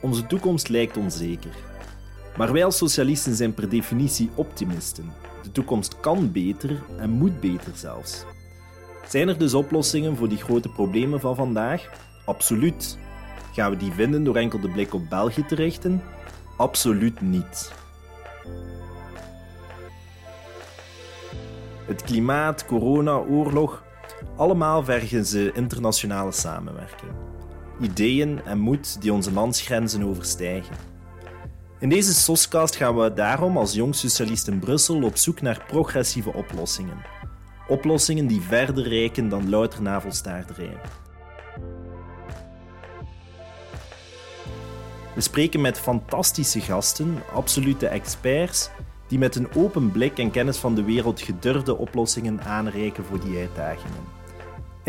Onze toekomst lijkt onzeker. Maar wij als socialisten zijn per definitie optimisten. De toekomst kan beter en moet beter zelfs. Zijn er dus oplossingen voor die grote problemen van vandaag? Absoluut. Gaan we die vinden door enkel de blik op België te richten? Absoluut niet. Het klimaat, corona, oorlog, allemaal vergen ze internationale samenwerking. Ideeën en moed die onze landsgrenzen overstijgen. In deze SOScast gaan we daarom als jong socialist in Brussel op zoek naar progressieve oplossingen. Oplossingen die verder reiken dan louter navelstaarderij. We spreken met fantastische gasten, absolute experts, die met een open blik en kennis van de wereld gedurfde oplossingen aanreiken voor die uitdagingen.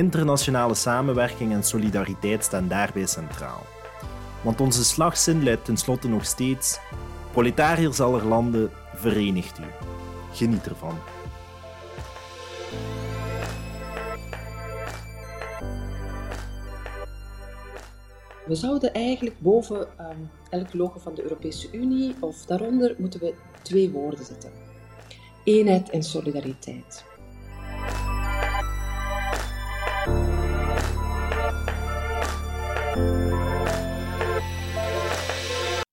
Internationale samenwerking en solidariteit staan daarbij centraal. Want onze slagzin luidt tenslotte nog steeds: proletariërs aller landen, verenigt u. Geniet ervan. We zouden eigenlijk boven um, elk logo van de Europese Unie of daaronder moeten we twee woorden zetten. Eenheid en solidariteit.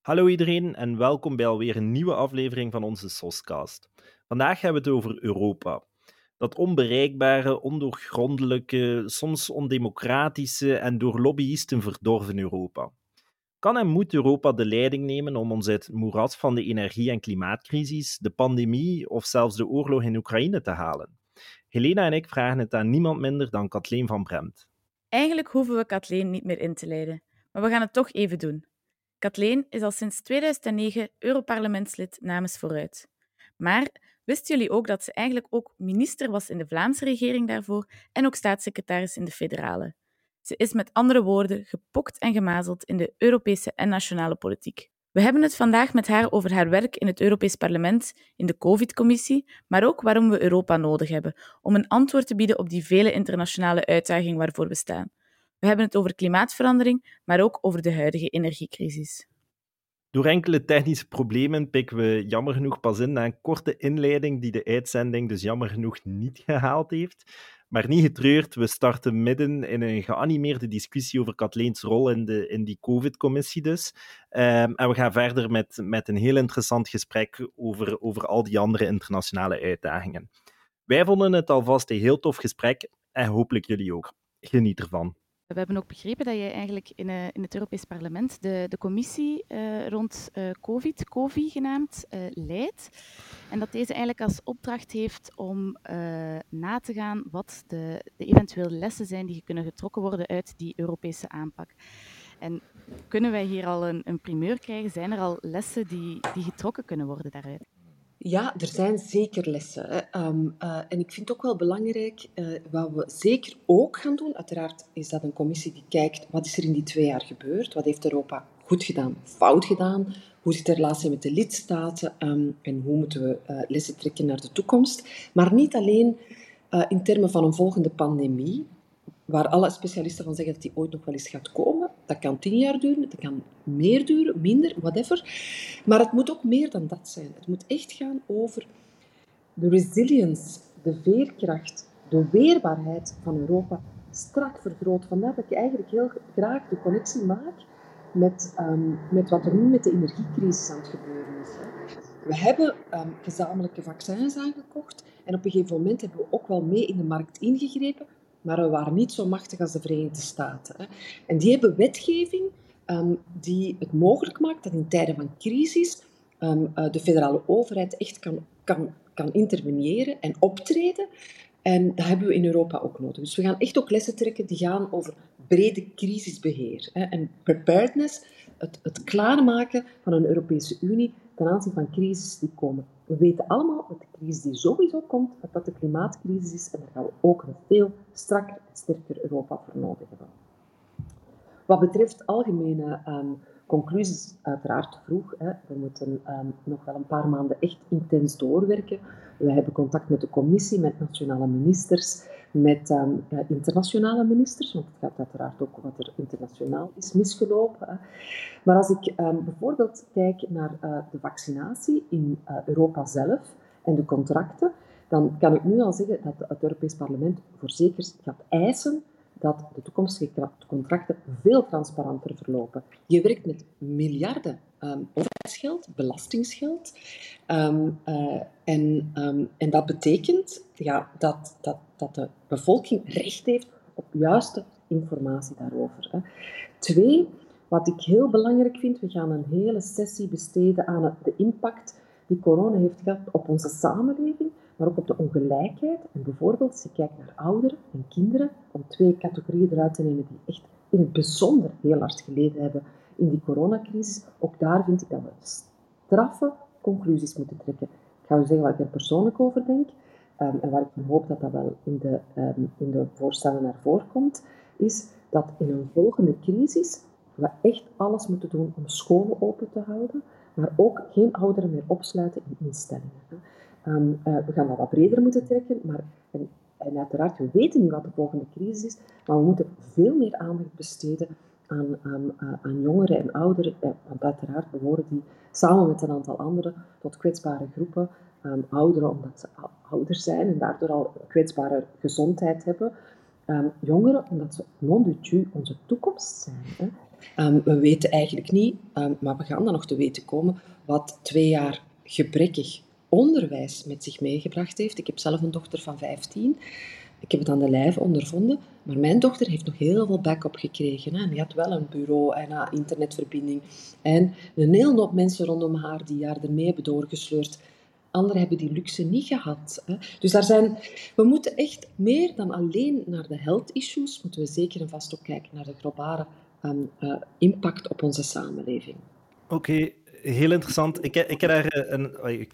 Hallo iedereen en welkom bij alweer een nieuwe aflevering van onze SOScast. Vandaag hebben we het over Europa. Dat onbereikbare, ondoorgrondelijke, soms ondemocratische en door lobbyisten verdorven Europa. Kan en moet Europa de leiding nemen om ons uit het moeras van de energie- en klimaatcrisis, de pandemie of zelfs de oorlog in Oekraïne te halen? Helena en ik vragen het aan niemand minder dan Kathleen van Bremt. Eigenlijk hoeven we Kathleen niet meer in te leiden, maar we gaan het toch even doen. Kathleen is al sinds 2009 Europarlementslid namens Vooruit. Maar wisten jullie ook dat ze eigenlijk ook minister was in de Vlaamse regering daarvoor en ook staatssecretaris in de federale? Ze is met andere woorden gepokt en gemazeld in de Europese en nationale politiek. We hebben het vandaag met haar over haar werk in het Europees Parlement, in de COVID-commissie, maar ook waarom we Europa nodig hebben om een antwoord te bieden op die vele internationale uitdagingen waarvoor we staan. We hebben het over klimaatverandering, maar ook over de huidige energiecrisis. Door enkele technische problemen pikken we jammer genoeg pas in na een korte inleiding die de uitzending dus jammer genoeg niet gehaald heeft. Maar niet getreurd, we starten midden in een geanimeerde discussie over Katleens rol in, de, in die COVID-commissie dus. Um, en we gaan verder met, met een heel interessant gesprek over, over al die andere internationale uitdagingen. Wij vonden het alvast een heel tof gesprek en hopelijk jullie ook. Geniet ervan. We hebben ook begrepen dat jij eigenlijk in, uh, in het Europees Parlement de, de commissie uh, rond uh, COVID, COVID genaamd, leidt. En dat deze eigenlijk als opdracht heeft om na te gaan wat de, de eventuele lessen zijn die kunnen getrokken worden uit die Europese aanpak. En kunnen wij hier al een, een primeur krijgen? Zijn er al lessen die, die getrokken kunnen worden daaruit? Ja, er zijn zeker lessen. Hè. Um, uh, en ik vind het ook wel belangrijk, uh, wat we zeker ook gaan doen, uiteraard is dat een commissie die kijkt, wat is er in die twee jaar gebeurd? Wat heeft Europa goed gedaan, fout gedaan? Hoe zit de relatie met de lidstaten? Um, en hoe moeten we uh, lessen trekken naar de toekomst? Maar niet alleen in termen van een volgende pandemie, waar alle specialisten van zeggen dat die ooit nog wel eens gaat komen. Dat kan tien jaar duren, dat kan meer duren, minder, whatever. Maar het moet ook meer dan dat zijn. Het moet echt gaan over de resilience, de veerkracht, de weerbaarheid van Europa strak vergroot. Vandaar dat ik eigenlijk heel graag de connectie maak met, um, met wat er nu met de energiecrisis aan het gebeuren is. We hebben um, gezamenlijke vaccins aangekocht en op een gegeven moment hebben we ook wel mee in de markt ingegrepen, maar we waren niet zo machtig als de Verenigde Staten. En die hebben wetgeving um, die het mogelijk maakt dat in tijden van crisis um, uh, de federale overheid echt kan, kan, kan interveneren en optreden. En dat hebben we in Europa ook nodig. Dus we gaan echt ook lessen trekken die gaan over brede crisisbeheer. Hè. En preparedness, het, het klaarmaken van een Europese Unie ten aanzien van crisis die komen. We weten allemaal dat de crisis die sowieso komt, dat dat de klimaatcrisis is. En daar gaan we ook een veel strakker en sterker Europa voor nodig hebben. Wat betreft algemene um, conclusies, uiteraard vroeg. Hè. We moeten um, nog wel een paar maanden echt intens doorwerken. We hebben contact met de commissie, met nationale ministers. Met ehm, internationale ministers, want het gaat uiteraard ook wat er internationaal is misgelopen. Maar als ik ehm, bijvoorbeeld kijk naar uh, de vaccinatie in uh, Europa zelf en de contracten, dan kan ik nu al zeggen dat het Europees Parlement voorzeker gaat eisen dat de toekomstige contracten veel transparanter verlopen. Je werkt met miljarden um, overheidsgeld, belastingsgeld. Um, en, um, en dat betekent ja, dat, dat, dat de bevolking recht heeft op juiste informatie daarover. Hè. Twee, wat ik heel belangrijk vind, we gaan een hele sessie besteden aan de impact die corona heeft gehad op onze samenleving, maar ook op de ongelijkheid. En bijvoorbeeld, je kijkt naar ouderen en kinderen, om twee categorieën eruit te nemen die echt in het bijzonder heel hard geleden hebben in die coronacrisis, ook daar vind ik dat we straffe conclusies moeten trekken. Ik ga u zeggen wat ik er persoonlijk over denk, um, en waar ik hoop dat dat wel in de, um, in de voorstellen naar voren komt, is dat in een volgende crisis we echt alles moeten doen om scholen open te houden, maar ook geen ouderen meer opsluiten in instellingen. Um, uh, we gaan dat wat breder moeten trekken, maar en, uiteraard, we weten niet wat de volgende crisis is, maar we moeten veel meer aandacht besteden aan, aan, aan jongeren en ouderen, eh, want uiteraard behoren die samen met een aantal anderen tot kwetsbare groepen. Um, ouderen omdat ze ouder zijn en daardoor al kwetsbare gezondheid hebben. Um, jongeren omdat ze non onze toekomst zijn. Hè. We weten eigenlijk niet, maar we gaan dan nog te weten komen, wat twee jaar gebrekkig onderwijs met zich meegebracht heeft. Ik heb zelf een dochter van 15. Ik heb het aan de lijve ondervonden, maar mijn dochter heeft nog heel veel backup gekregen. Hè. Die had wel een bureau en een internetverbinding. En een hele hoop mensen rondom haar die haar ermee hebben doorgesleurd. Anderen hebben die luxe niet gehad. Hè. Dus daar zijn, we moeten echt meer dan alleen naar de health issues, moeten we zeker en vast ook kijken naar de globale um, uh, impact op onze samenleving. Oké, heel interessant. Ik, ik heb daar eh, een,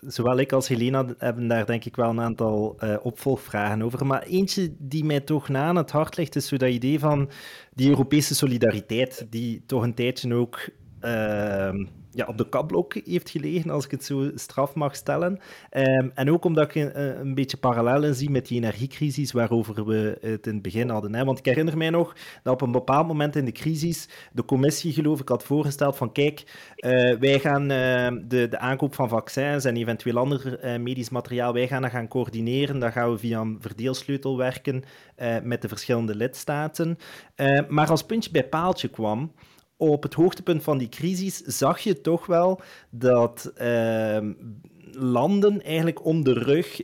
zowel ik als Helena hebben daar denk ik wel een aantal uh, opvolgvragen over. Maar eentje die mij toch na aan het hart ligt, is zo dat idee van die Europese solidariteit, die toch een tijdje ook uh, ja, op de kapblok heeft gelegen, als ik het zo straf mag stellen. Um, en ook omdat ik een, een, beetje parallellen zie met die energiecrisis waarover we het in het begin hadden. Hè. Want ik herinner mij nog dat op een bepaald moment in de crisis de commissie, geloof ik, had voorgesteld van kijk, uh, wij gaan uh, de, de aankoop van vaccins en eventueel ander uh, medisch materiaal, wij gaan dat gaan coördineren. Dan gaan we via een verdeelsleutel werken met de verschillende lidstaten. maar als puntje bij paaltje kwam, op het hoogtepunt van die crisis zag je toch wel dat uh, landen eigenlijk om de rug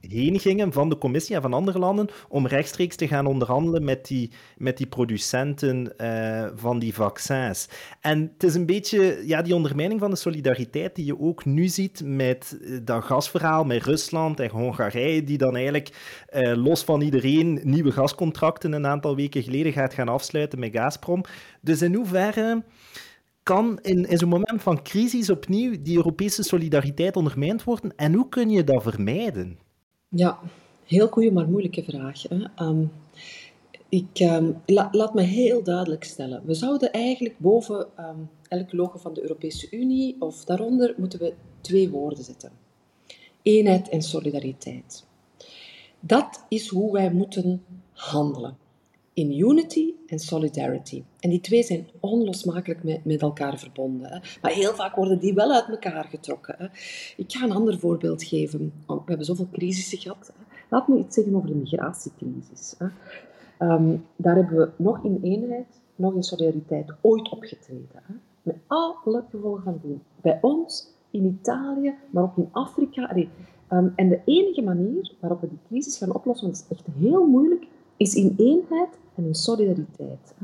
heen gingen van de commissie en van andere landen om rechtstreeks te gaan onderhandelen met die, met die producenten uh, van die vaccins. En het is een beetje ja, die ondermijning van de solidariteit die je ook nu ziet met eh, dat gasverhaal met Rusland en Hongarije, die dan eigenlijk los van iedereen nieuwe gascontracten een aantal weken geleden gaat gaan afsluiten met Gazprom. Dus in hoeverre kan in, in zo'n moment van crisis opnieuw die Europese solidariteit ondermijnd worden? En hoe kun je dat vermijden? Ja, heel goede, maar moeilijke vraag. Hè? Um, ik, la, laat me heel duidelijk stellen. We zouden eigenlijk boven um, elk logo van de Europese Unie of daaronder moeten we twee woorden zetten. Eenheid en solidariteit. Dat is hoe wij moeten handelen in unity en solidarity. En die twee zijn onlosmakelijk met, met elkaar verbonden. Hè. Maar heel vaak worden die wel uit elkaar getrokken. Hè. Ik ga een ander voorbeeld geven. We hebben zoveel crisissen gehad. Hè. Laat me iets zeggen over de migratiecrisis. Hè. Um, daar hebben we nog in eenheid, nog in solidariteit ooit opgetreden. Hè. Met alle gevolgen van dien. Bij ons, in Italië, maar ook in Afrika. Um, en de enige manier waarop we die crisis gaan oplossen, want het is echt heel moeilijk, is in eenheid en in solidariteit.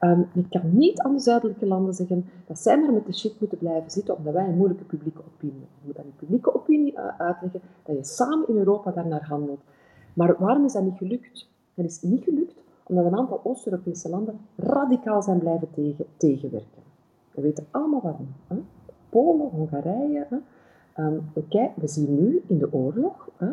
Um, je kan niet aan de zuidelijke landen zeggen dat zij maar met de shit moeten blijven zitten omdat wij een moeilijke publieke opinie hebben. Je moet aan die publieke opinie uh, uitleggen dat je samen in Europa daarnaar handelt. Maar waarom is dat niet gelukt? Dat is niet gelukt omdat een aantal Oost-Europese landen radicaal zijn blijven tegen, tegenwerken. We weten allemaal waarom. Hè? Polen, Hongarije. Hè? Um, we, zien nu in de oorlog hè,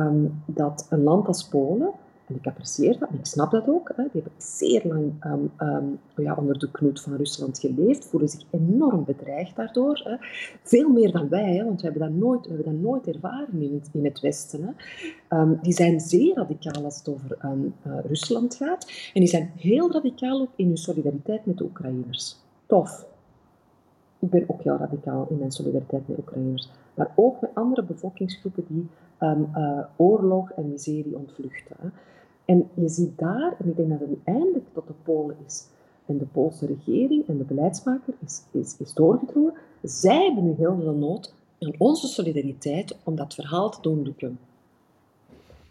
um, dat een land als Polen En ik apprecieer dat, en ik snap dat ook. Hè. Die hebben zeer lang um, um, ja, onder de knoet van Rusland geleefd, voelen zich enorm bedreigd daardoor. Hè. Veel meer dan wij, hè, want we hebben dat nooit, we hebben dat nooit ervaren in het, Westen. Hè. Um, die zijn zeer radicaal als het over uh, Rusland gaat. En die zijn heel radicaal ook in hun solidariteit met de Oekraïners. Tof. Ik ben ook heel radicaal in mijn solidariteit met Oekraïners. Maar ook met andere bevolkingsgroepen die uh, oorlog en miserie ontvluchten. En je ziet daar, en ik denk dat het eindelijk tot de Polen is, en de Poolse regering en de beleidsmaker is, is, is doorgedrongen. Zij hebben nu heel veel nood aan onze solidariteit om dat verhaal te doen lukken.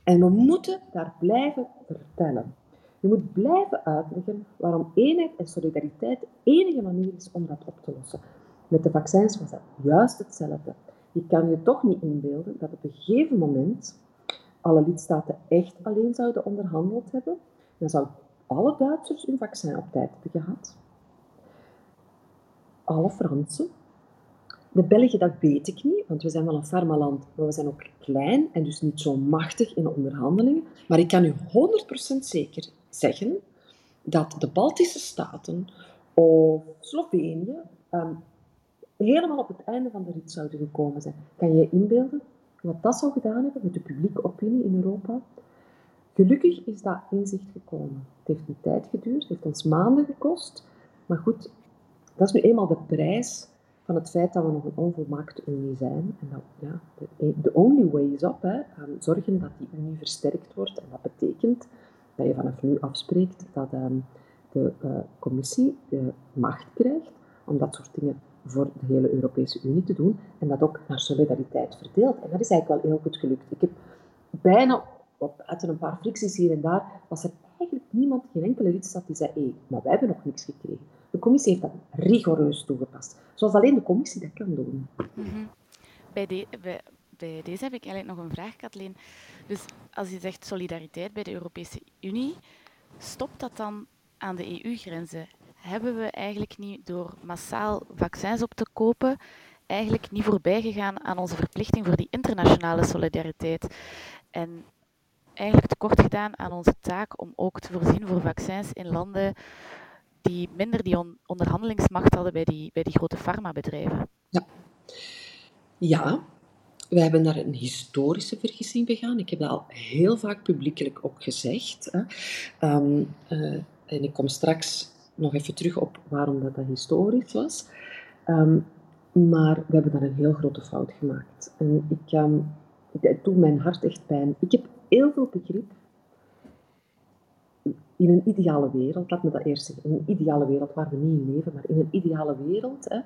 En we moeten daar blijven vertellen. Je moet blijven uitleggen waarom eenheid en solidariteit de enige manier is om dat op te lossen. Met de vaccins was dat juist hetzelfde. Je kan je toch niet inbeelden dat op een gegeven moment alle lidstaten echt alleen zouden onderhandeld hebben, dan zouden alle Duitsers hun vaccin op tijd hebben gehad. Alle Fransen. De Belgen, dat weet ik niet, want we zijn wel een farmaland, maar we zijn ook klein en dus niet zo machtig in onderhandelingen. Maar ik kan u 100% zeker zeggen dat de Baltische Staten of Slovenië um, helemaal op het einde van de rit zouden gekomen zijn. Kan je je inbeelden wat dat zou gedaan hebben met de publieke opinie in Europa. Gelukkig is dat inzicht gekomen. Het heeft een tijd geduurd, het heeft ons maanden gekost. Maar goed, dat is nu eenmaal de prijs van het feit dat we nog een onvolmaakte Unie zijn. En dat, ja, de, only way is up. Hè. Zorgen dat die Unie versterkt wordt. En dat betekent dat je vanaf nu afspreekt dat um, de uh, commissie de macht krijgt om dat soort dingen voor de hele Europese Unie te doen en dat ook naar solidariteit verdeelt. En dat is eigenlijk wel heel goed gelukt. Ik heb bijna, op, uit een paar fricties hier en daar, was er eigenlijk niemand, geen enkele lidstaat die zei, hé, maar wij hebben nog niks gekregen. De commissie heeft dat rigoureus toegepast. Zoals alleen de commissie dat kan doen. -hmm. bij, de, bij, deze heb ik eigenlijk nog een vraag, Kathleen. Dus als je zegt solidariteit bij de Europese Unie, stopt dat dan aan de EU-grenzen? hebben we eigenlijk niet door massaal vaccins op te kopen, eigenlijk niet voorbij gegaan aan onze verplichting voor die internationale solidariteit. En eigenlijk tekort gedaan aan onze taak om ook te voorzien voor vaccins in landen die minder die onderhandelingsmacht hadden bij die, bij die grote farmabedrijven. Ja. ja, we hebben daar een historische vergissing begaan. Ik heb dat al heel vaak publiekelijk ook gezegd. Hè. Um, uh, en ik kom straks nog even terug op waarom dat, dat historisch was. Um, maar we hebben daar een heel grote fout gemaakt. En ik, het doet mijn hart echt pijn. Ik heb heel veel begrip in een ideale wereld, laat me dat eerst zeggen, in een ideale wereld waar we niet in leven, maar in een ideale wereld hè,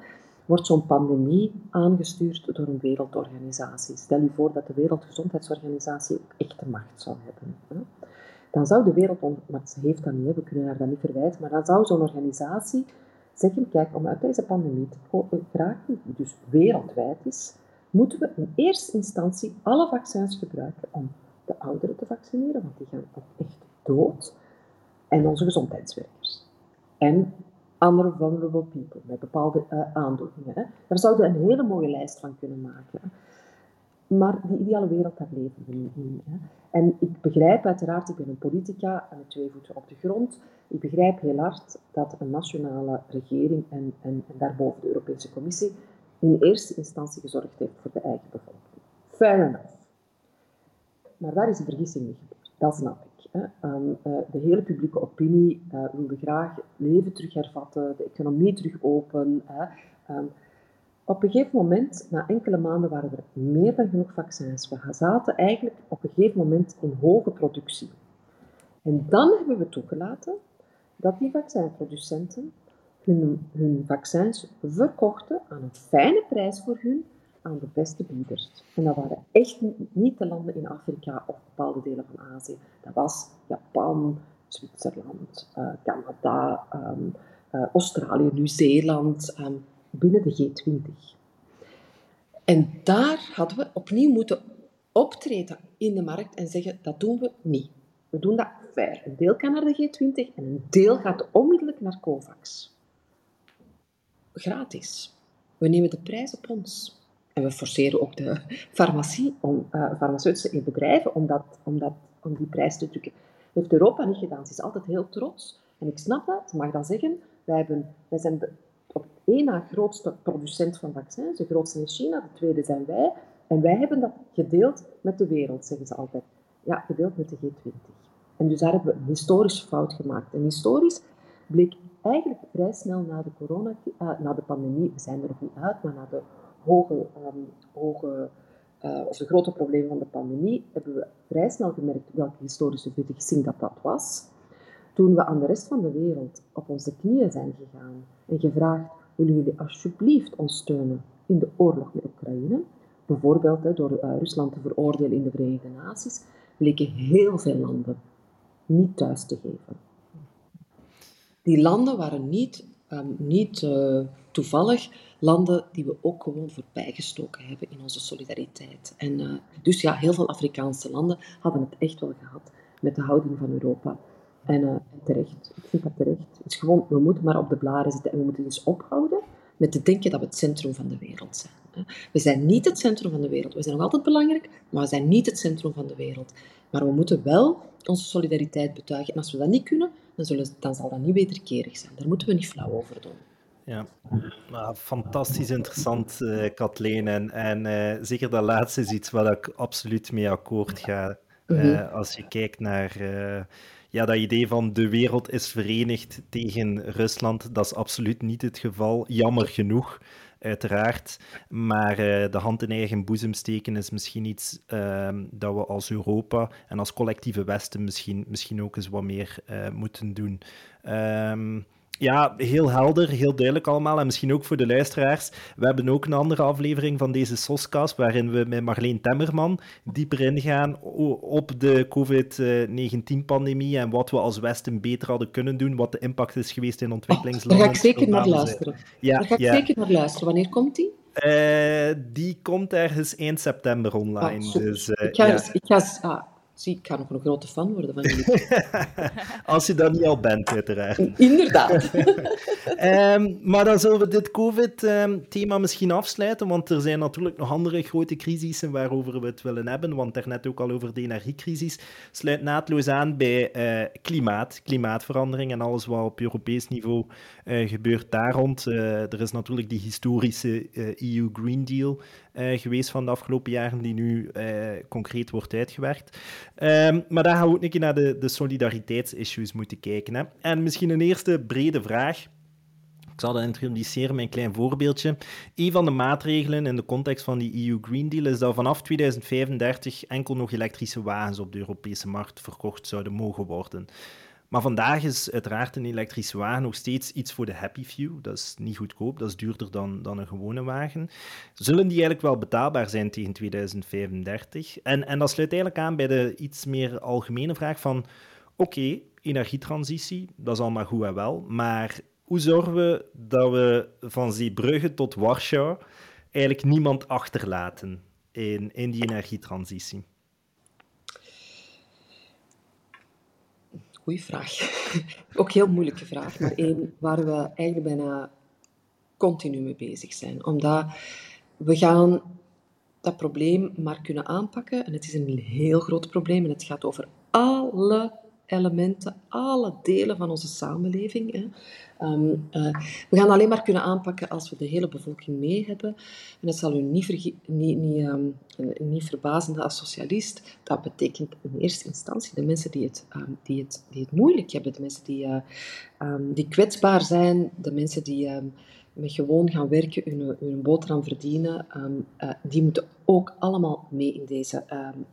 wordt zo'n pandemie aangestuurd door een wereldorganisatie. Stel u voor dat de Wereldgezondheidsorganisatie ook echt macht zou hebben. Hè dan zou de wereld, maar ze heeft dat niet, we kunnen haar dat niet verwijten, maar dan zou zo'n organisatie zeggen, kijk, om uit deze pandemie te geraken, die dus wereldwijd is, moeten we in eerste instantie alle vaccins gebruiken om de ouderen te vaccineren, want die gaan ook echt dood, en onze gezondheidswerkers. En andere vulnerable people met bepaalde uh, aandoeningen. Daar zouden we een hele mooie lijst van kunnen maken. Maar die ideale wereld, daar leven we niet in. Hè. En ik begrijp uiteraard, ik ben een politica met twee voeten op de grond. Ik begrijp heel hard dat een nationale regering en, en, en daarboven de Europese Commissie in eerste instantie gezorgd heeft voor de eigen bevolking. Fair enough. Maar daar is een vergissing mee gebeurd. Dat snap ik. Um, uh, de hele publieke opinie uh, wilde graag leven terug hervatten, de economie terug open. Um, op een gegeven moment, na enkele maanden, waren er meer dan genoeg vaccins. We zaten eigenlijk op een gegeven moment in hoge productie. En dan hebben we toegelaten dat die vaccinproducenten hun, hun vaccins verkochten aan een fijne prijs voor hun aan de beste bieders. En dat waren echt niet de landen in Afrika of bepaalde delen van Azië. Dat was Japan, Zwitserland, uh, Canada, um, uh, Australië, Nieuw-Zeeland. Um, binnen de G20. En daar hadden we opnieuw moeten optreden in de markt en zeggen, dat doen we niet. We doen dat fair. Een deel kan naar de G20 en een deel gaat onmiddellijk naar COVAX. Gratis. We nemen de prijs op ons. En we forceren ook de farmacie, om, uh, farmaceutische bedrijven om, dat, om, dat, om die prijs te drukken. heeft Europa niet gedaan. Ze is altijd heel trots. En ik snap dat, ze mag dat zeggen. Wij, hebben, wij zijn de op één na grootste producent van vaccins. De grootste is China, de tweede zijn wij. En wij hebben dat gedeeld met de wereld, zeggen ze altijd. Ja, gedeeld met de G20. En dus daar hebben we een historische fout gemaakt. En historisch bleek eigenlijk vrij snel na de corona, uh, na de pandemie, we zijn er nog niet uit, maar na de hoge, um, grote problemen van de pandemie, hebben we vrij snel gemerkt welke historische vergissing dat dat was. Toen we aan de rest van de wereld op onze knieën zijn gegaan en gevraagd, willen jullie alsjeblieft ons steunen in de oorlog met Oekraïne, bijvoorbeeld hè, door uh, Rusland te veroordelen in de Verenigde Naties, bleken heel veel landen niet thuis te geven. Die landen waren niet, um, niet uh, toevallig landen die we ook gewoon voorbijgestoken hebben in onze solidariteit. En uh, dus ja, heel veel Afrikaanse landen hadden het echt wel gehad met de houding van Europa. En, uh, terecht, ik vind dat terecht. Het is gewoon, we moeten maar op de blaren zitten en we moeten dus ophouden met te denken dat we het centrum van de wereld zijn. We zijn niet het centrum van de wereld. We zijn nog altijd belangrijk, maar we zijn niet het centrum van de wereld. Maar we moeten wel onze solidariteit betuigen. En als we dat niet kunnen, dan, zullen, dan zal dat niet wederkerig zijn. Daar moeten we niet flauw over doen. Ja, maar fantastisch interessant, uh, Kathleen. En, en uh, zeker dat laatste is iets waar ik absoluut mee akkoord ga. Uh, mm -hmm. Als je kijkt naar ja, dat idee van de wereld is verenigd tegen Rusland, dat is absoluut niet het geval. Jammer genoeg uiteraard. Maar uh, de hand in eigen boezem steken is misschien iets uh, dat we als Europa en als collectieve Westen misschien, misschien ook eens wat meer uh, moeten doen. Um, ja, heel helder, heel duidelijk allemaal. En misschien ook voor de luisteraars. We hebben ook een andere aflevering van deze SOScast, waarin we met Marleen Temmerman dieper ingaan op de COVID-19-pandemie en wat we als Westen beter hadden kunnen doen, wat de impact is geweest in ontwikkelingslanden. Oh, daar ga ik zeker naar luisteren. Ja, daar ga ik ja. zeker naar luisteren. Wanneer komt die? Uh, die komt ergens eind september online. Oh, dus, uh, ik ga, ja. ik ga ah, Zie, ik ga nog een grote fan worden van jullie. Als je dat niet al bent, uiteraard. Inderdaad. um, maar dan zullen we dit COVID-thema misschien afsluiten, want er zijn natuurlijk nog andere grote crisissen waarover we het willen hebben, want daarnet ook al over de energiecrisis. Sluit naadloos aan bij uh, klimaat, klimaatverandering en alles wat op Europees niveau gebeurt daar rond. Uh, er is natuurlijk die historische EU Green Deal geweest van de afgelopen jaren, die nu concreet wordt uitgewerkt. Um, maar daar gaan we ook een keer naar de, de solidariteitsissues moeten kijken. Hè. En misschien een eerste brede vraag. Ik zal dat introduceren met een klein voorbeeldje. Een van de maatregelen in de context van die EU Green Deal is dat vanaf 2035 enkel nog elektrische wagens op de Europese markt verkocht zouden mogen worden. Maar vandaag is uiteraard een elektrische wagen nog steeds iets voor de happy few. Dat is niet goedkoop, dat is duurder dan, dan een gewone wagen. Zullen die eigenlijk wel betaalbaar zijn tegen 2035? En, en dat sluit eigenlijk aan bij de iets meer algemene vraag van... Oké, energietransitie, dat is allemaal goed en wel, maar hoe zorgen we dat we van Zeebrugge tot Warschau eigenlijk niemand achterlaten in, in die energietransitie? Goeie vraag. Ook heel moeilijke vraag, maar één waar we eigenlijk bijna continu mee bezig zijn. Omdat we gaan dat probleem maar kunnen aanpakken. En het is een heel groot probleem en het gaat over alle elementen, alle delen van onze samenleving. Hè. Um, uh, we gaan alleen maar kunnen aanpakken als we de hele bevolking mee hebben. En dat zal u niet, niet, niet, um, niet verbazen als socialist. Dat betekent in eerste instantie de mensen die het, um, die het, die het moeilijk hebben, de mensen die, uh, die kwetsbaar zijn, de mensen die met gewoon gaan werken, hun, hun boterham verdienen, um, uh, die moeten ook allemaal mee in deze,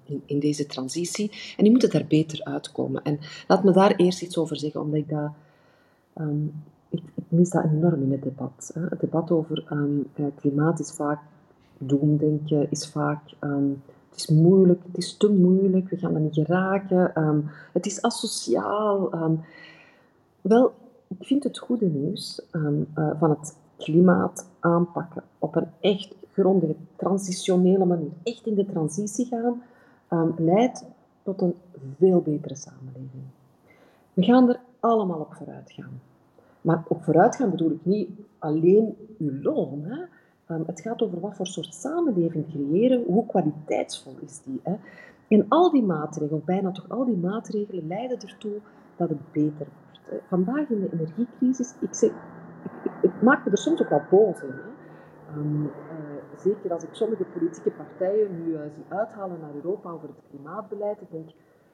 um, in, deze transitie. En die moeten daar beter uitkomen. En laat me daar eerst iets over zeggen, omdat ik dat... Um, ik, ik, mis dat enorm in het debat. Hè. Het debat over uh, klimaat is vaak doemdenken, is vaak... het is moeilijk, het is te moeilijk, we gaan dat niet geraken. het is asociaal. wel, ik vind het goede nieuws uh, van het klimaat aanpakken op een echt grondige, transitionele manier, echt in de transitie gaan, um, leidt tot een veel betere samenleving. We gaan er allemaal op vooruit gaan. Maar op vooruit gaan bedoel ik niet alleen uw loon. Um, het gaat over wat voor soort samenleving creëren, hoe kwaliteitsvol is die. Hè? En al die maatregelen, bijna toch al die maatregelen, leiden ertoe dat het beter wordt. Vandaag in de energiecrisis, ik, zeg, ik, maak me er soms ook wel boos in. Hè. Um, uh, zeker als ik sommige politieke partijen nu uh, zie uithalen naar Europa over het klimaatbeleid, ik denk,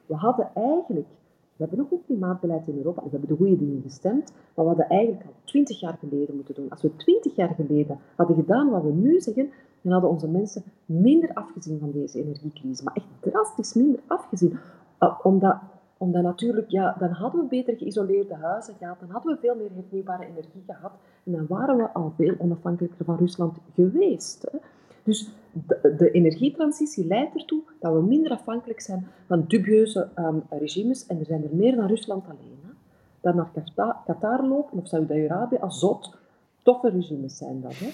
we hadden eigenlijk we hebben nog goed klimaatbeleid in Europa. We hebben de goede dingen gestemd, maar we hadden eigenlijk al twintig jaar geleden moeten doen. Als we twintig jaar geleden hadden gedaan wat we nu zeggen, dan hadden onze mensen minder afgezien van deze energiecrisis. Maar echt drastisch minder afgezien. Uh, omdat, omdat natuurlijk, ja, dan hadden we beter geïsoleerde huizen gehad, dan hadden we veel meer hernieuwbare energie gehad en dan waren we al veel onafhankelijker van Rusland geweest. Hè. Dus de, energietransitie leidt ertoe dat we minder afhankelijk zijn van dubieuze um, regimes. En er zijn er meer dan Rusland alleen. Hè. Naar Qatar, lopen of Saudi-Arabië als zot. Toffe regimes zijn dat. Hè.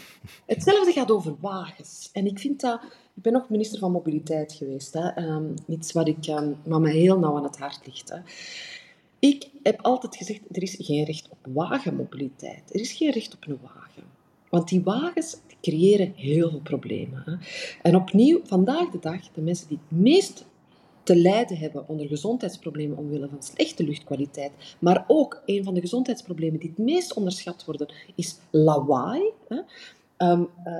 Hetzelfde gaat over wagens. En ik vind dat... Ik ben ook minister van Mobiliteit geweest. Hè. Um, iets wat, ik, um, wat mij heel nauw aan het hart ligt. Hè. Ik heb altijd gezegd, er is geen recht op wagenmobiliteit. Er is geen recht op een wagen. Want die wagens creëren heel veel problemen. Hè. En opnieuw, vandaag de dag, de mensen die het meest te lijden hebben onder gezondheidsproblemen omwille van slechte luchtkwaliteit, maar ook een van de gezondheidsproblemen die het meest onderschat worden, is lawaai. Um, uh,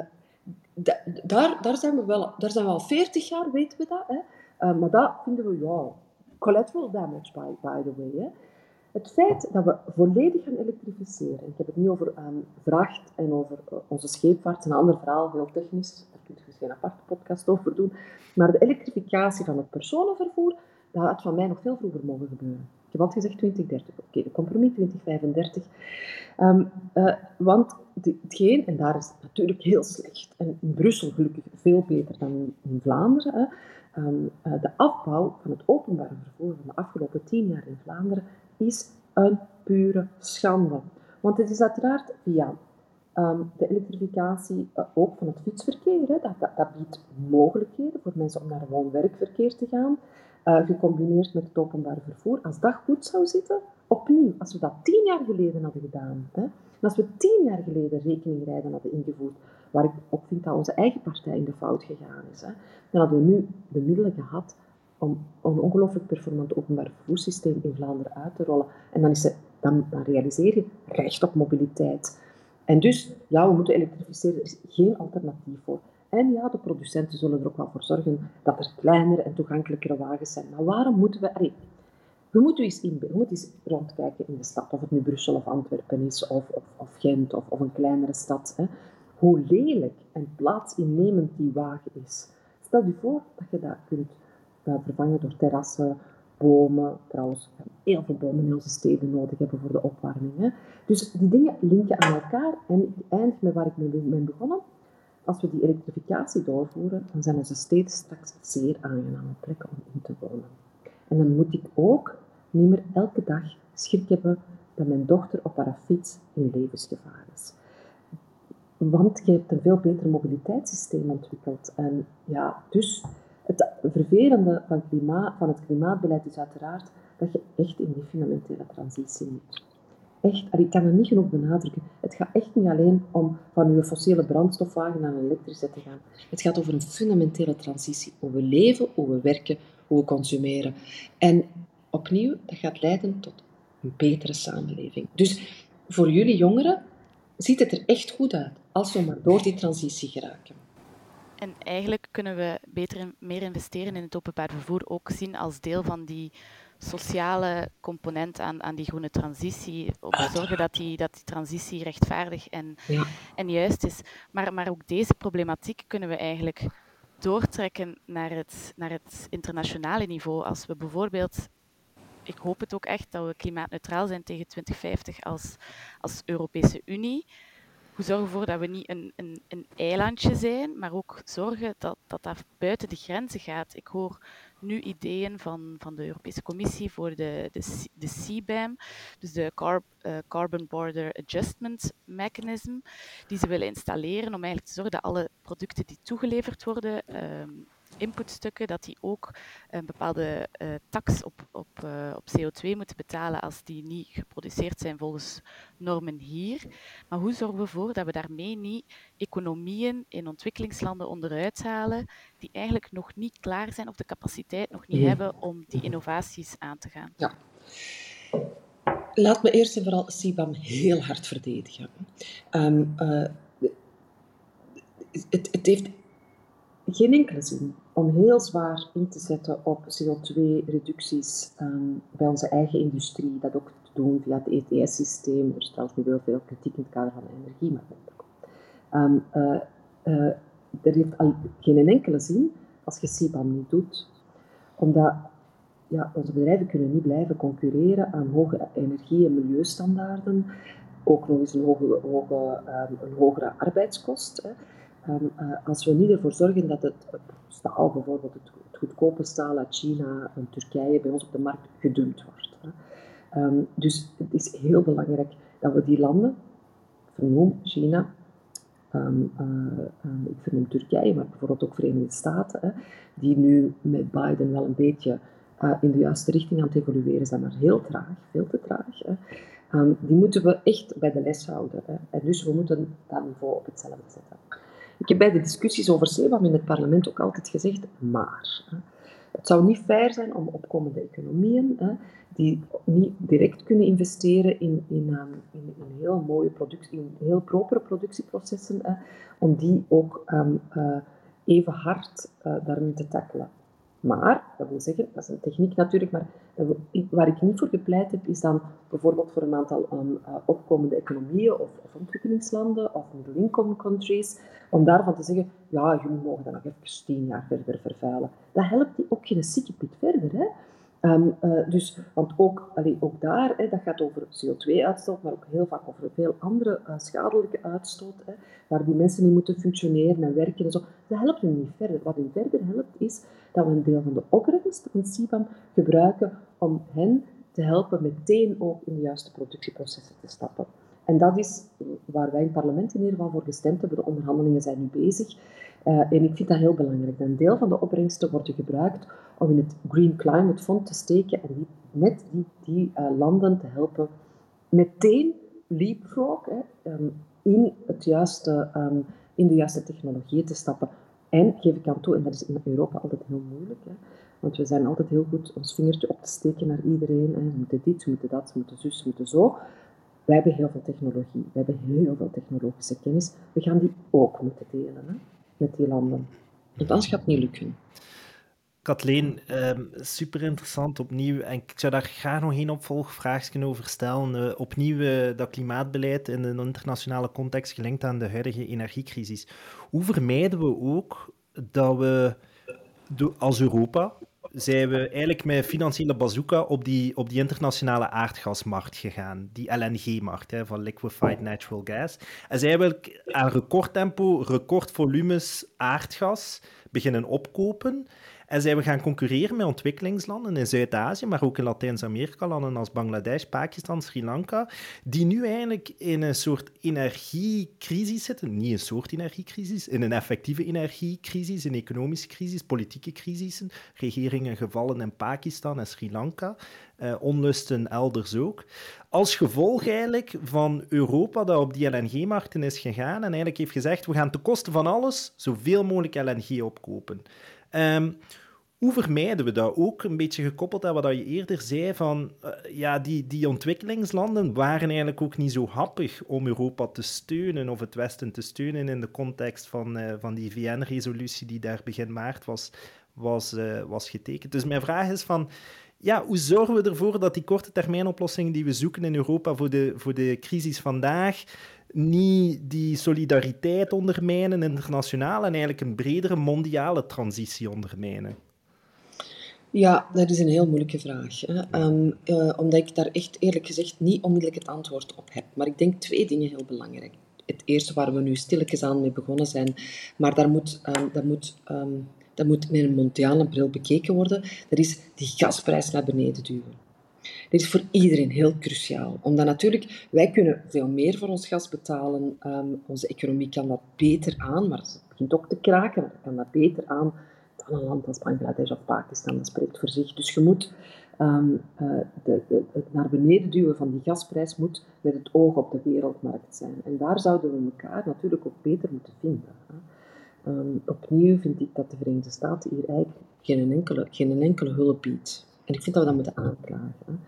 daar, daar, zijn we wel, daar zijn we al 40 jaar, weten we dat. Hè. Uh, maar dat vinden we, ja, collateral damage, by, by the way. Hè. Het feit dat we volledig gaan elektrificeren, ik heb het niet over um, vracht en over uh, onze scheepvaart, een ander verhaal, heel technisch, daar kun je geen aparte podcast over doen, maar de elektrificatie van het personenvervoer, dat had van mij nog veel vroeger mogen gebeuren. Ik heb altijd gezegd 2030, oké, de compromis 2035. Um, uh, want hetgeen, en daar is natuurlijk heel slecht, en in Brussel gelukkig veel beter dan in Vlaanderen, hè, um, uh, de afbouw van het openbare vervoer van de afgelopen tien jaar in Vlaanderen is een pure schande. Want het is uiteraard via um, de elektrificatie uh, ook van het fietsverkeer. Hè. Dat, dat, biedt mogelijkheden voor mensen om naar woon-werkverkeer te gaan, uh, gecombineerd met het openbaar vervoer. Als dat goed zou zitten, opnieuw, als we dat tien jaar geleden hadden gedaan, hè, als we tien jaar geleden rekeningrijden hadden ingevoerd, waar ik ook vind dat onze eigen partij in de fout gegaan is, hè, dan hadden we nu de middelen gehad om een ongelooflijk performant openbaar vervoerssysteem in Vlaanderen uit te rollen. En dan, is het, dan, dan realiseer je recht op mobiliteit. En dus, ja, we moeten elektrificeren. Er is geen alternatief voor. En ja, de producenten zullen er ook wel voor zorgen dat er kleinere en toegankelijkere wagens zijn. Maar waarom moeten we... We moeten eens, in, we moeten eens rondkijken in de stad, of het nu Brussel of Antwerpen is, of, of, Gent, of, of, een kleinere stad. Hè. Hoe lelijk en plaatsinnemend die wagen is. Stel je voor dat je dat kunt vervangen door terrassen, bomen. Trouwens, we heel veel bomen in onze steden nodig hebben voor de opwarming. Hè. Dus die dingen linken aan elkaar. En ik eindig met waar ik mee ben begonnen. Als we die elektrificatie doorvoeren, dan zijn onze steden straks zeer aangename plekken om in te wonen. En dan moet ik ook niet meer elke dag schrik hebben dat mijn dochter op haar fiets in levensgevaar is. Want je hebt een veel beter mobiliteitssysteem ontwikkeld. En ja, dus het vervelende van, klimaat, van het klimaatbeleid is uiteraard dat je echt in die fundamentele transitie moet. Echt, ik kan het niet genoeg benadrukken. Het gaat echt niet alleen om van uw fossiele brandstofwagen naar een elektrische te gaan. Het gaat over een fundamentele transitie. Hoe we leven, hoe we werken, hoe we consumeren. En opnieuw, dat gaat leiden tot een betere samenleving. Dus voor jullie jongeren ziet het er echt goed uit als we maar door die transitie geraken. En eigenlijk kunnen we beter meer investeren in het openbaar vervoer ook zien als deel van die sociale component aan, aan die groene transitie. Om te zorgen dat die, dat die transitie rechtvaardig en, ja. en juist is. Maar, maar ook deze problematiek kunnen we eigenlijk doortrekken naar het, naar het internationale niveau. Als we bijvoorbeeld ik hoop het ook echt dat we klimaatneutraal zijn tegen 2050 als, als Europese Unie hoe zorgen we ervoor dat we niet een, een, een eilandje zijn, maar ook zorgen dat, dat dat buiten de grenzen gaat. Ik hoor nu ideeën van, van de Europese Commissie voor de, de, de CBAM, dus de Carb, uh, Carbon Border Adjustment Mechanism, die ze willen installeren om eigenlijk te zorgen dat alle producten die toegeleverd worden, um, inputstukken, dat die ook een bepaalde uh, tax op, op, uh, op CO2 moeten betalen als die niet geproduceerd zijn volgens normen hier. Maar hoe zorgen we ervoor dat we daarmee niet economieën in ontwikkelingslanden onderuit halen die eigenlijk nog niet klaar zijn of de capaciteit nog niet hebben om die innovaties aan te gaan? Ja. Laat me eerst en vooral CBAM heel hard verdedigen. Um, uh, het, het heeft geen enkele zin om heel zwaar in te zetten op CO2-reducties um, ehm, bij onze eigen industrie, dat ook te doen via het ETS-systeem. Er is trouwens nu wel veel kritiek in het kader van de energiemarkt. Um, uh, uh, er heeft al geen enkele zin als je CBAM niet doet, omdat ja, onze bedrijven kunnen niet blijven concurreren aan hoge energie- en milieustandaarden, ook nog eens een, hoge, um, een hogere arbeidskost. Hè. Um, uh, als we niet ervoor zorgen dat het, staal, bijvoorbeeld het, goedkope staal uit China en Turkije, bij ons op de markt gedumpt wordt. Hè. Um, dus het is heel belangrijk dat we die landen, vernoem China, um, uh, ik vernoem Turkije, maar bijvoorbeeld ook Verenigde Staten, hè, die nu met Biden wel een beetje uh, in de juiste richting aan het evolueren zijn, maar heel traag, veel te traag. Hè. Die moeten we echt bij de les houden. Hè. En dus we moeten dat niveau op hetzelfde zetten. Ik heb bij de discussies over CEBAM in het parlement ook altijd gezegd, maar. Het zou niet fair zijn om opkomende economieën, hè, die niet direct kunnen investeren in, in, um, in, heel mooie productie, in heel propere productieprocessen, om die ook um, uh, even hard uh, daarmee te tackelen. Maar, dat wil zeggen, dat is een techniek natuurlijk, maar waar ik niet voor gepleit heb, is dan bijvoorbeeld voor een aantal um, uh, opkomende economieën of, of, ontwikkelingslanden of middle-income countries, om daarvan te zeggen, ja, jullie mogen dan nog even tien jaar verder vervuilen. Dat helpt die ook geen sikkepit verder. Hè? Um, uh, dus, want ook, allee, ook daar, hè, dat gaat over CO2-uitstoot, maar ook heel vaak over veel andere uh, schadelijke uitstoot, hè, waar die mensen niet moeten functioneren en werken en zo. Dat helpt hun niet verder. Wat hun verder helpt, is dat we een deel van de opbrengst van CBAM gebruiken om hen te helpen meteen ook in de juiste productieprocessen te stappen. En dat is waar wij in het parlement in ieder geval voor gestemd hebben. De onderhandelingen zijn nu bezig. Uh, en ik vind dat heel belangrijk. Een deel van de opbrengsten wordt gebruikt om in het Green Climate Fund te steken en die, net die, die uh, landen te helpen meteen leapfrog hè, um, in, het juiste, um, in de juiste technologieën te stappen. En geef ik aan toe, en dat is in Europa altijd heel moeilijk, hè, want we zijn altijd heel goed ons vingertje op te steken naar iedereen. Hè. Moeten dit, ze moeten dat, ze moeten zus, ze moeten zo. Wij hebben heel veel technologie, we hebben heel veel technologische kennis. We gaan die ook moeten delen hè, met die landen. Want anders gaat niet lukken. Kathleen, um, super interessant opnieuw. En ik zou daar graag nog één opvolgvraagje over stellen. Uh, opnieuw uh, dat klimaatbeleid in een internationale context gelinkt aan de huidige energiecrisis. Hoe vermijden we ook dat we als Europa zijn we eigenlijk met financiële bazooka op die, op die internationale aardgasmarkt gegaan. Die LNG-markt van Liquefied Natural Gas. En zijn we aan recordtempo, recordvolumes aardgas beginnen opkopen. En zijn we gaan concurreren met ontwikkelingslanden in Zuid-Azië, maar ook in Latijns-Amerika, landen als Bangladesh, Pakistan, Sri Lanka, die nu eigenlijk in een soort energiecrisis zitten. Niet een soort energiecrisis, in een effectieve energiecrisis, een economische crisis, politieke crisissen, regeringen gevallen in Pakistan en Sri Lanka. Uh, onlusten elders ook. Als gevolg eigenlijk van Europa dat op die LNG-markten is gegaan en eigenlijk heeft gezegd, we gaan ten koste van alles zoveel mogelijk LNG opkopen. Um, hoe vermijden we dat? Ook een beetje gekoppeld aan wat je eerder zei, van uh, ja, die, die ontwikkelingslanden waren eigenlijk ook niet zo happig om Europa te steunen of het Westen te steunen in de context van, uh, van die VN-resolutie die daar begin maart was, was, uh, was getekend. Dus mijn vraag is van, ja, hoe zorgen we ervoor dat die korte termijn oplossingen die we zoeken in Europa voor de, voor de crisis vandaag niet die solidariteit ondermijnen internationaal en eigenlijk een bredere mondiale transitie ondermijnen? Ja, dat is een heel moeilijke vraag. Hè. Um, uh, omdat ik daar echt eerlijk gezegd niet onmiddellijk het antwoord op heb. Maar ik denk twee dingen heel belangrijk. Het eerste waar we nu stilletjes aan mee begonnen zijn, maar daar moet, um, moet, um, dat moet met een mondiale bril bekeken worden, dat is die gasprijs naar beneden duwen. Dit is voor iedereen heel cruciaal, omdat natuurlijk wij kunnen veel meer voor ons gas betalen. Um, onze economie kan dat beter aan, maar het begint ook te kraken, maar kan dat beter aan van een land als Bangladesh of Pakistan, dat spreekt voor zich. Dus je moet ehm, eh, de, het naar beneden duwen van die gasprijs moet met het oog op de wereldmarkt zijn. En daar zouden we elkaar natuurlijk ook beter moeten vinden. Ehm, opnieuw vind ik dat de Verenigde Staten hier eigenlijk geen enkele, geen enkele hulp biedt. En ik vind dat we dat moeten aanklagen.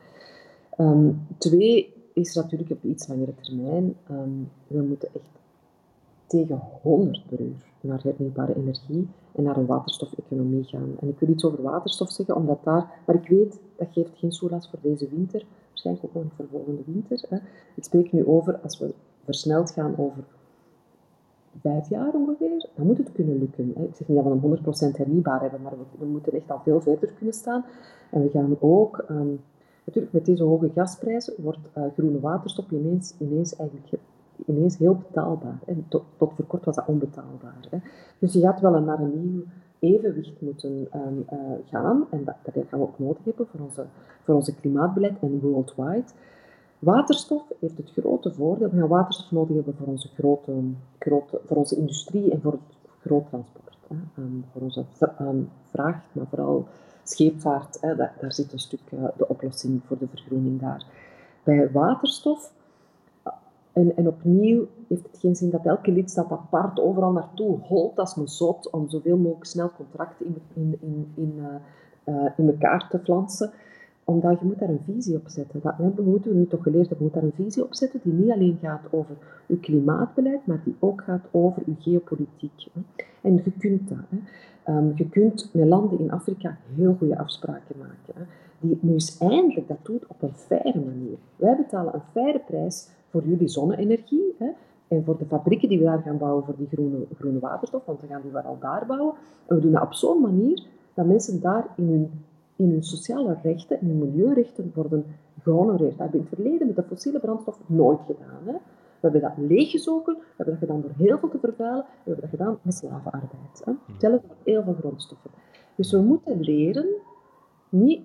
Ehm, twee is natuurlijk op iets langere termijn. we moeten echt tegen 100 per uur naar hernieuwbare energie en naar een waterstofeconomie gaan. En ik wil iets over waterstof zeggen, omdat daar, maar ik weet, dat geeft geen soelaas voor deze winter, waarschijnlijk ook nog voor volgende winter. Hè. Ik spreek nu over, als we versneld gaan over vijf jaar ongeveer, dan moet het kunnen lukken. Hè. Ik zeg niet dat we een 100% hernieuwbaar hebben, maar we, moeten echt al veel verder kunnen staan. En we gaan ook, ehm, natuurlijk met deze hoge gasprijzen, wordt uh, groene waterstof ineens, ineens eigenlijk ineens heel betaalbaar. En tot, voor kort was dat onbetaalbaar. Hè. Dus je gaat wel naar een nieuw evenwicht moeten ehm, eh, gaan. En dat, dat gaan we ook nodig hebben voor, onze, voor onze klimaatbeleid en worldwide. Waterstof heeft het grote voordeel. We gaan waterstof nodig hebben voor onze, grote, grote, voor onze industrie en voor het groot transport. Hè. Ehm, voor onze um, vracht, maar vooral scheepvaart. Hè. Daar, zit een stuk uh, de oplossing voor de vergroening daar. Bij waterstof en, en opnieuw heeft het geen zin dat elke lidstaat apart overal naartoe holt als een zot om zoveel mogelijk snel contracten in, in, in, in, uh, in elkaar te flansen. Omdat je moet daar een visie op zetten. Dat we moeten we nu toch geleerd hebben. Je moet daar een visie op zetten die niet alleen gaat over uw klimaatbeleid, maar die ook gaat over uw geopolitiek. En je kunt dat. Um, je kunt met landen in Afrika heel goede afspraken maken. Hè, die nu eens eindelijk dat doet op een faire manier. Wij betalen een faire prijs voor jullie zonne-energie. Hè, en voor de fabrieken die we daar gaan bouwen voor die groene, groene waterstof, want we gaan die al daar bouwen. En we doen dat op zo'n manier dat mensen daar in hun, in hun sociale rechten en hun milieurechten worden gehonoreerd. Dat hebben we in het verleden met de fossiele brandstof nooit gedaan. Hè. We hebben dat leeggezogen, we hebben dat gedaan door heel veel te vervuilen, we hebben dat gedaan met slavenarbeid. Hè. Hetzelfde voor heel veel grondstoffen. Dus we moeten leren, niet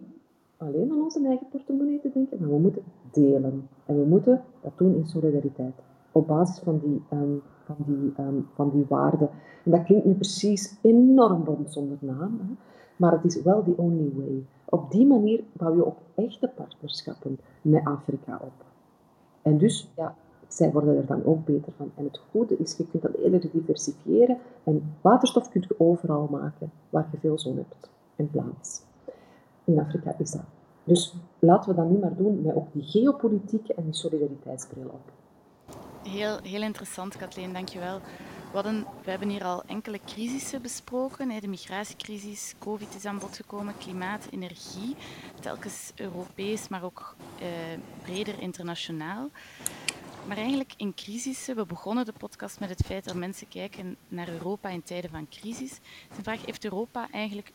alleen aan onze eigen portemonnee te denken, maar we moeten delen. En we moeten dat doen in solidariteit. Op basis van die, um, van die, um, van die waarden. En dat klinkt nu precies enorm bond zonder naam. Hè? Maar het is wel the only way. Op die manier bouw je ook echte partnerschappen met Afrika op. En dus, ja, zij worden er dan ook beter van. En het goede is, je kunt dat eerder diversifiëren. En waterstof kun je overal maken waar je veel zon hebt en plaats. In Afrika is dat dus laten we dat nu maar doen met ook die geopolitieke en die solidariteitsbril op. Heel, heel interessant, Kathleen, dankjewel. We, hebben hier al enkele crisissen besproken. De migratiecrisis, COVID is aan bod gekomen, klimaat, energie. Telkens Europees, maar ook eh, breder internationaal. Maar eigenlijk in crisissen, we begonnen de podcast met het feit dat mensen kijken naar Europa in tijden van crisis. De vraag, heeft Europa eigenlijk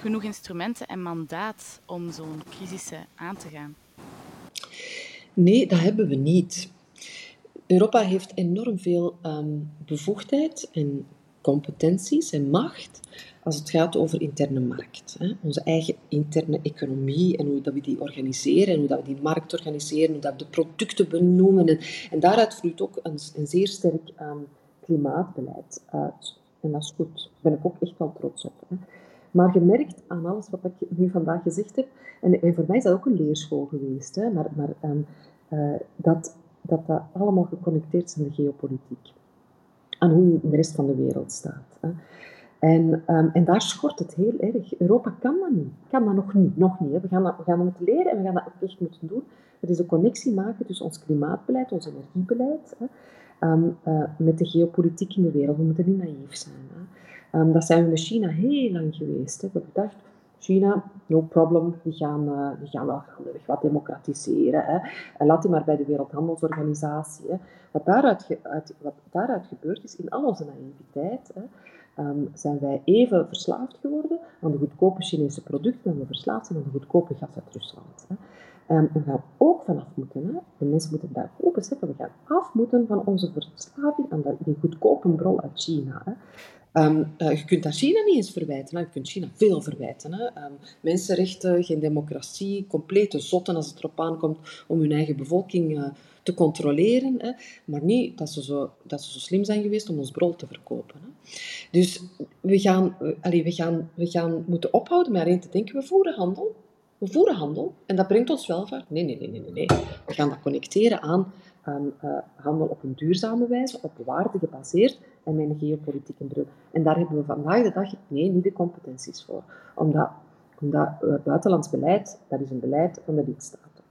genoeg instrumenten en mandaat om zo'n crisissen aan te gaan? Nee, dat hebben we niet. Europa heeft enorm veel um, bevoegdheid en competenties en macht als het gaat over interne markt. Hè. Onze eigen interne economie en hoe dat we die organiseren en hoe dat we die markt organiseren, hoe dat we de producten benoemen. En, en daaruit vloeit ook een, een zeer sterk um, klimaatbeleid uit. En dat is goed. Daar ben ik ook echt wel trots op. Hè. Maar je merkt aan alles wat ik nu vandaag gezegd heb, en, en voor mij is dat ook een leerschool geweest, hè, maar, maar um, uh, dat, dat dat allemaal geconnecteerd is aan de geopolitiek. Aan hoe je in de rest van de wereld staat. Hè. En, um, en daar schort het heel erg. Europa kan dat niet. Kan dat nog niet. Nog niet hè. We, gaan dat, we gaan dat moeten leren en we gaan dat ook echt moeten doen. Het is een connectie maken tussen ons klimaatbeleid, ons energiebeleid, hè, um, uh, met de geopolitiek in de wereld. We moeten niet naïef zijn. Hè. Um, dat zijn we met China heel lang geweest. Hè. We hebben gedacht, China, no problem, die gaan, uh, gaan wel wat democratiseren. Hè. En laat die maar bij de Wereldhandelsorganisatie. Hè. Wat, daaruit uit, wat is, in al onze naïviteit, hè, um, zijn wij even verslaafd geworden aan de goedkope Chinese producten en we verslaafd zijn aan de goedkope gas uit Rusland. Hè. En we gaan ook vanaf moeten. Hè. De mensen moeten daar ook beseffen, we gaan af moeten van onze verslaving aan die goedkope bron uit China. Hè. Ehm, eh, je kunt dat China niet eens verwijten. Hè. Je kunt China veel verwijten. Hè. Ehm, mensenrechten, geen democratie, complete zotten als het erop aankomt om hun eigen bevolking uh, te controleren. Hè. Maar niet dat ze, zo, dat ze zo slim zijn geweest om ons brood te verkopen. Hè. Dus we gaan, we, gaan, we gaan moeten ophouden met alleen te denken, we voeren handel. We voeren handel en dat brengt ons welvaart. Nee, nee, nee, nee, nee. We gaan dat connecteren aan um, uh, handel op een duurzame wijze, op waarde gebaseerd en een geopolitieke bril. En daar hebben we vandaag de dag nee, niet de competenties voor. Omdat, omdat uh, buitenlands beleid, dat is een beleid van de lidstaten.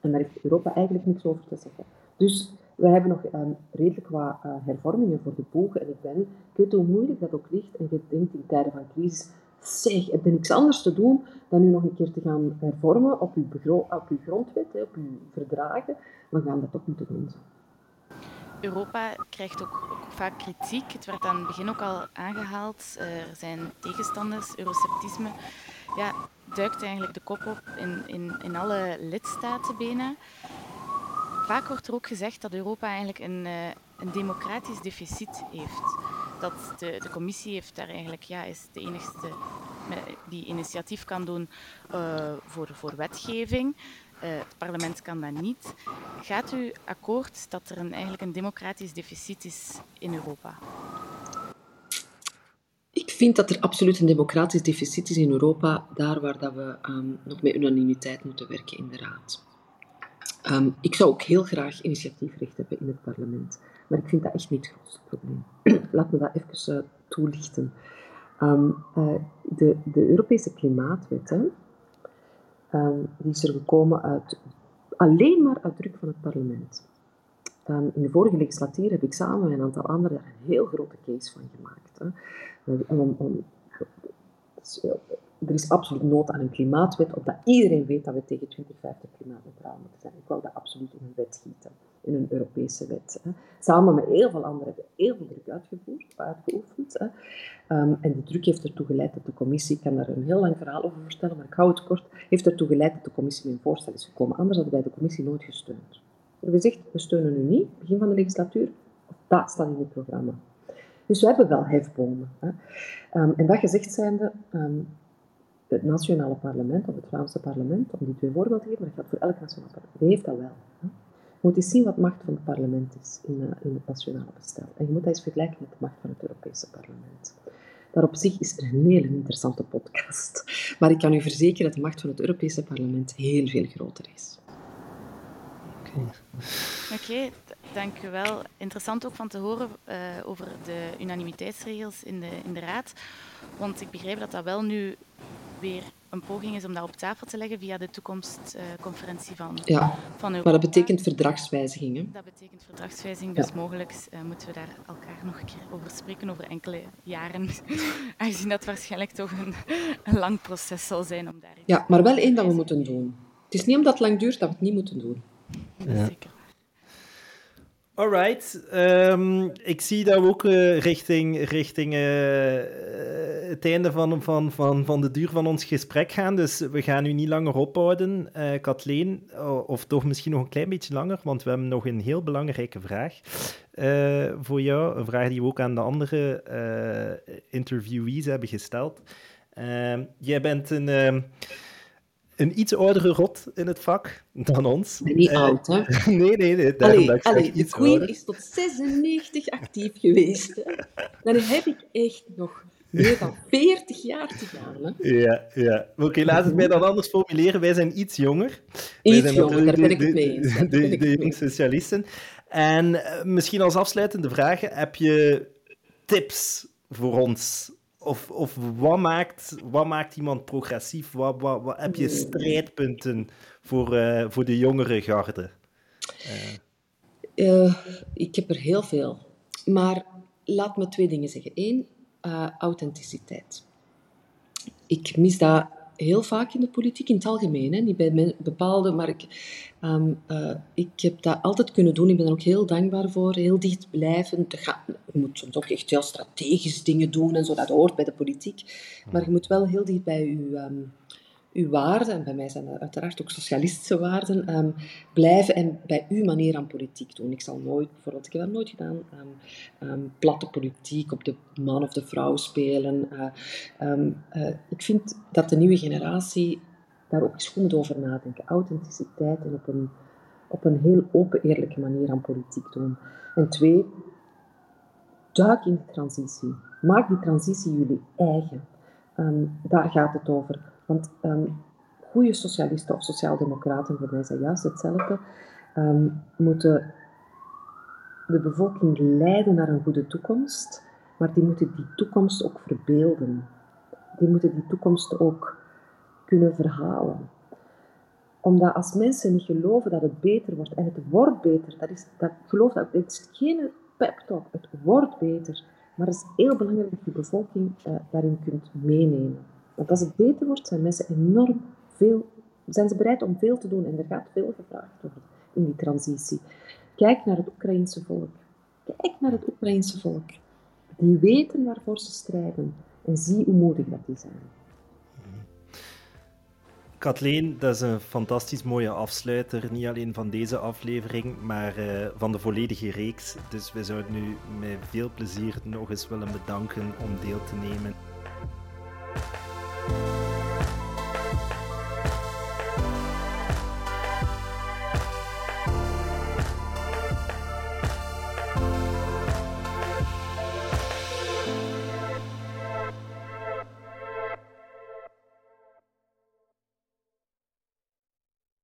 En daar heeft Europa eigenlijk niks over te zeggen. Dus we hebben nog um, redelijk wat uh, hervormingen voor de boeg. En ik, ben, ik weet hoe moeilijk dat ook ligt. En je denkt in tijden van crisis, zeg, heb je niks anders te doen dan nu nog een keer te gaan hervormen op uw, op uw grondwet, op uw verdragen. We gaan dat toch moeten doen. Europa krijgt ook, vaak kritiek. Het werd aan het begin ook al aangehaald. Er zijn tegenstanders, eurosceptisme. Ja, duikt eigenlijk de kop op in, in, in alle lidstaten bijna. Vaak wordt er ook gezegd dat Europa eigenlijk een, een democratisch deficit heeft. Dat de, de commissie heeft daar eigenlijk, ja, is de enigste die initiatief kan doen uh, voor, voor wetgeving. Uh, het parlement kan dat niet. Gaat u akkoord dat er een, eigenlijk een democratisch deficit is in Europa? Ik vind dat er absoluut een democratisch deficit is in Europa, daar waar dat we um, nog met unanimiteit moeten werken in de Raad. Um, ik zou ook heel graag initiatiefrecht hebben in het parlement, maar ik vind dat echt niet het grootste probleem. Laat me dat even uh, toelichten. Um, uh, de, de Europese klimaatwet, hè, um, die is er gekomen uit, alleen maar uit druk van het parlement. Um, in de vorige legislatuur heb ik samen met een aantal anderen daar een heel grote case van gemaakt. Hè. Er is absoluut nood aan een klimaatwet, omdat iedereen weet dat we tegen 2050 klimaatneutraal moeten zijn. Ik wil dat absoluut in een wet gieten, in een Europese wet. Hè. Samen met heel veel anderen hebben we heel veel druk uitgevoerd, uitgeoefend. Hè. Um, en die druk heeft ertoe geleid dat de commissie, ik kan daar een heel lang verhaal over vertellen, maar ik hou het kort, heeft ertoe geleid dat de commissie met een voorstel is gekomen. Anders hadden wij de commissie nooit gesteund. We hebben gezegd, we steunen u niet, begin van de legislatuur, dat staat in het programma. Dus we hebben wel hefbomen. Hè. Um, en dat gezegd zijnde, um, het nationale parlement of het Vlaamse parlement, om die twee voorbeelden te geven, maar dat geldt voor elk nationaal parlement, die heeft dat wel. Hè. Je moet eens zien wat de macht van het parlement is in, uh, in het nationale bestel. En je moet dat eens vergelijken met de macht van het Europese parlement. Daar op zich is er een hele interessante podcast. Maar ik kan u verzekeren dat de macht van het Europese parlement heel veel groter is. Oké, okay. okay, dank u wel. Interessant ook van te horen uh, over de unanimiteitsregels in de, in de Raad. Want ik begrijp dat dat wel nu weer een poging is om dat op tafel te leggen via de toekomstconferentie van, ja, van Europa. Maar dat betekent verdragswijzigingen. Dat betekent verdragswijziging, dus ja. mogelijk uh, moeten we daar elkaar nog een keer over spreken, over enkele jaren. Aangezien dat waarschijnlijk toch een, een lang proces zal zijn om daar... Ja, maar wel één dat we moeten doen. Het is niet omdat het lang duurt dat we het niet moeten doen. Ja. Zeker. Alright. Um, ik zie dat we ook uh, richting, richting uh, het einde van, van, van, van de duur van ons gesprek gaan. Dus we gaan u niet langer ophouden, uh, Kathleen. Of toch misschien nog een klein beetje langer, want we hebben nog een heel belangrijke vraag voor jou. Een vraag die we ook aan de andere interviewees hebben gesteld. Ehm, jij bent een ehm, een iets oudere rot in het vak dan ons. Niet uh, oud, hè? nee, nee, nee. Allee, dat allee, de Queen ouder. is tot 96 actief geweest. Hè. Dan heb ik echt nog meer dan 40 jaar te gaan. Hè. Ja, ja. Oké, okay, laat het mij dan anders formuleren. Wij zijn iets jonger. Iets zijn jonger, daar ben ik het mee eens. De, de, de, de socialisten. En uh, misschien als afsluitende vraag, heb je tips voor ons of, of wat, maakt, wat maakt iemand progressief? Wat, wat, wat heb je strijdpunten voor, uh, voor de jongere garde? Uh. Uh, ik heb er heel veel. Maar laat me twee dingen zeggen. Eén, authenticiteit. Ik mis dat heel vaak in de politiek, in het algemeen. Hè. Niet bij bepaalde, maar ik, um, uh, ik heb dat altijd kunnen doen. Ik ben er ook heel dankbaar voor. Heel dicht blijven. Je moet soms ook echt heel strategisch dingen doen en zo. Dat hoort bij de politiek. Maar je moet wel heel dicht bij je, um, uw waarden, en bij mij zijn dat uiteraard ook socialistische waarden, ehm, blijven en bij uw manier aan politiek doen. Ik zal nooit, bijvoorbeeld, ik heb dat nooit gedaan, um, platte politiek op de man of de vrouw spelen. Uh, ik vind dat de nieuwe generatie daar ook eens goed over nadenken. Authenticiteit en op een, op een heel open, eerlijke manier aan politiek doen. En twee, duik in de transitie. Maak die transitie jullie eigen. daar gaat het over. Want um, goede socialisten of sociaaldemocraten, voor mij dat juist hetzelfde, um, moeten de bevolking leiden naar een goede toekomst, maar die moeten die toekomst ook verbeelden. Die moeten die toekomst ook kunnen verhalen. Omdat als mensen niet geloven dat het beter wordt, en het wordt beter, dat is, dat, geloof dat, het is geen pep talk, het wordt beter. Maar het is heel belangrijk dat je bevolking uh, daarin kunt meenemen. Want als het beter wordt, zijn mensen enorm veel, zijn ze bereid om veel te doen en er gaat veel gevraagd worden in die transitie. Kijk naar het Oekraïense volk. Kijk naar het Oekraïense volk. Die weten waarvoor ze strijden en zie hoe moedig dat die zijn. Kathleen, dat is een fantastisch mooie afsluiter. Niet alleen van deze aflevering, maar uh, van de volledige reeks. Dus we zouden u met veel plezier nog eens willen bedanken om deel te nemen. Bye.